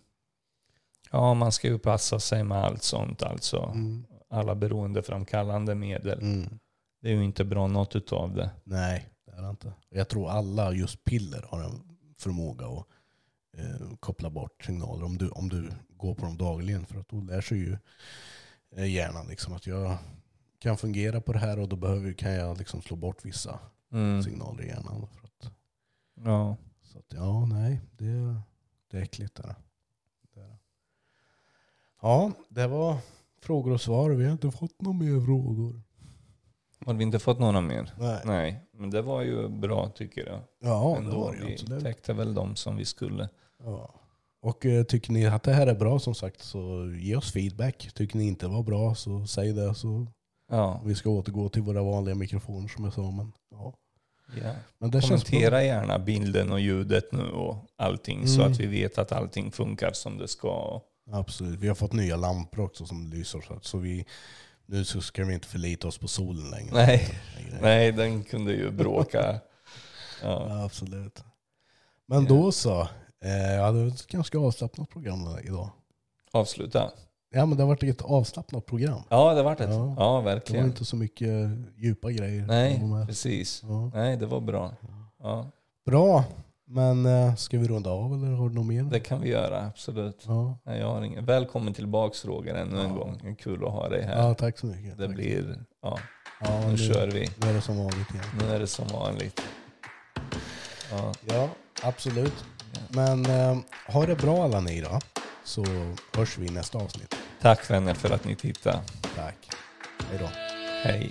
Ja, man ska ju passa sig med allt sånt alltså. Mm. Alla beroendeframkallande medel. Mm. Det är ju inte bra något utav det. Nej, det är det inte. Jag tror alla just piller har en förmåga att eh, koppla bort signaler om du, om du går på dem dagligen. För att då lär sig ju eh, hjärnan liksom att jag kan fungera på det här och då behöver, kan jag liksom slå bort vissa Mm. signaler i hjärnan. För att, Ja. så att, ja, nej, det, det är äckligt. Det är det. det är det. Ja, det var frågor och svar. Vi har inte fått några mer frågor. Har vi inte fått några mer? Nej. Nej, men det var ju bra tycker jag. Ja, det Ändå, var det vi absolut. täckte väl de som vi skulle. Ja. Och eh, tycker ni att det här är bra som sagt så ge oss feedback. Tycker ni inte det var bra så säg det så Ja. vi ska återgå till våra vanliga mikrofoner som jag sa. Men, ja. ja. men det känns bra. Kommentera gärna bilden och ljudet nu och allting så Mm. att vi vet att allting funkar som det ska. Absolut. Vi har fått nya lampor också som lyser. Så, att- så vi, nu så ska vi inte förlita oss på solen längre. Nej, nej den kunde ju bråka. [LAUGHS] Ja. Ja, absolut. Men då så. Eh, ja, det var ett ganska avslappnat program idag. Avsluta. Ja men det har varit ett avslappnat program. Ja, det vart ett. Ja. Ja, Det var verkligen. inte så mycket djupa grejer. Nej, precis. Ja. Nej, det var bra. Ja, Bra, men eh, ska vi runda av eller har du något mer? det kan vi göra, absolut. Ja. Nej, jag har ingen. Välkommen tillbaks Roger ännu en Ja. gång. Kul att ha dig här. ja, tack så mycket. det tack. blir, ja, ja, nu kör vi. Nu är det som vanligt igen. Nu är det som vanligt. Ja, Ja, absolut. Men eh, ha det bra alla ni då. Så hörs vi i nästa avsnitt. tack vänner för att ni tittade. Tack. Hej då. Hej.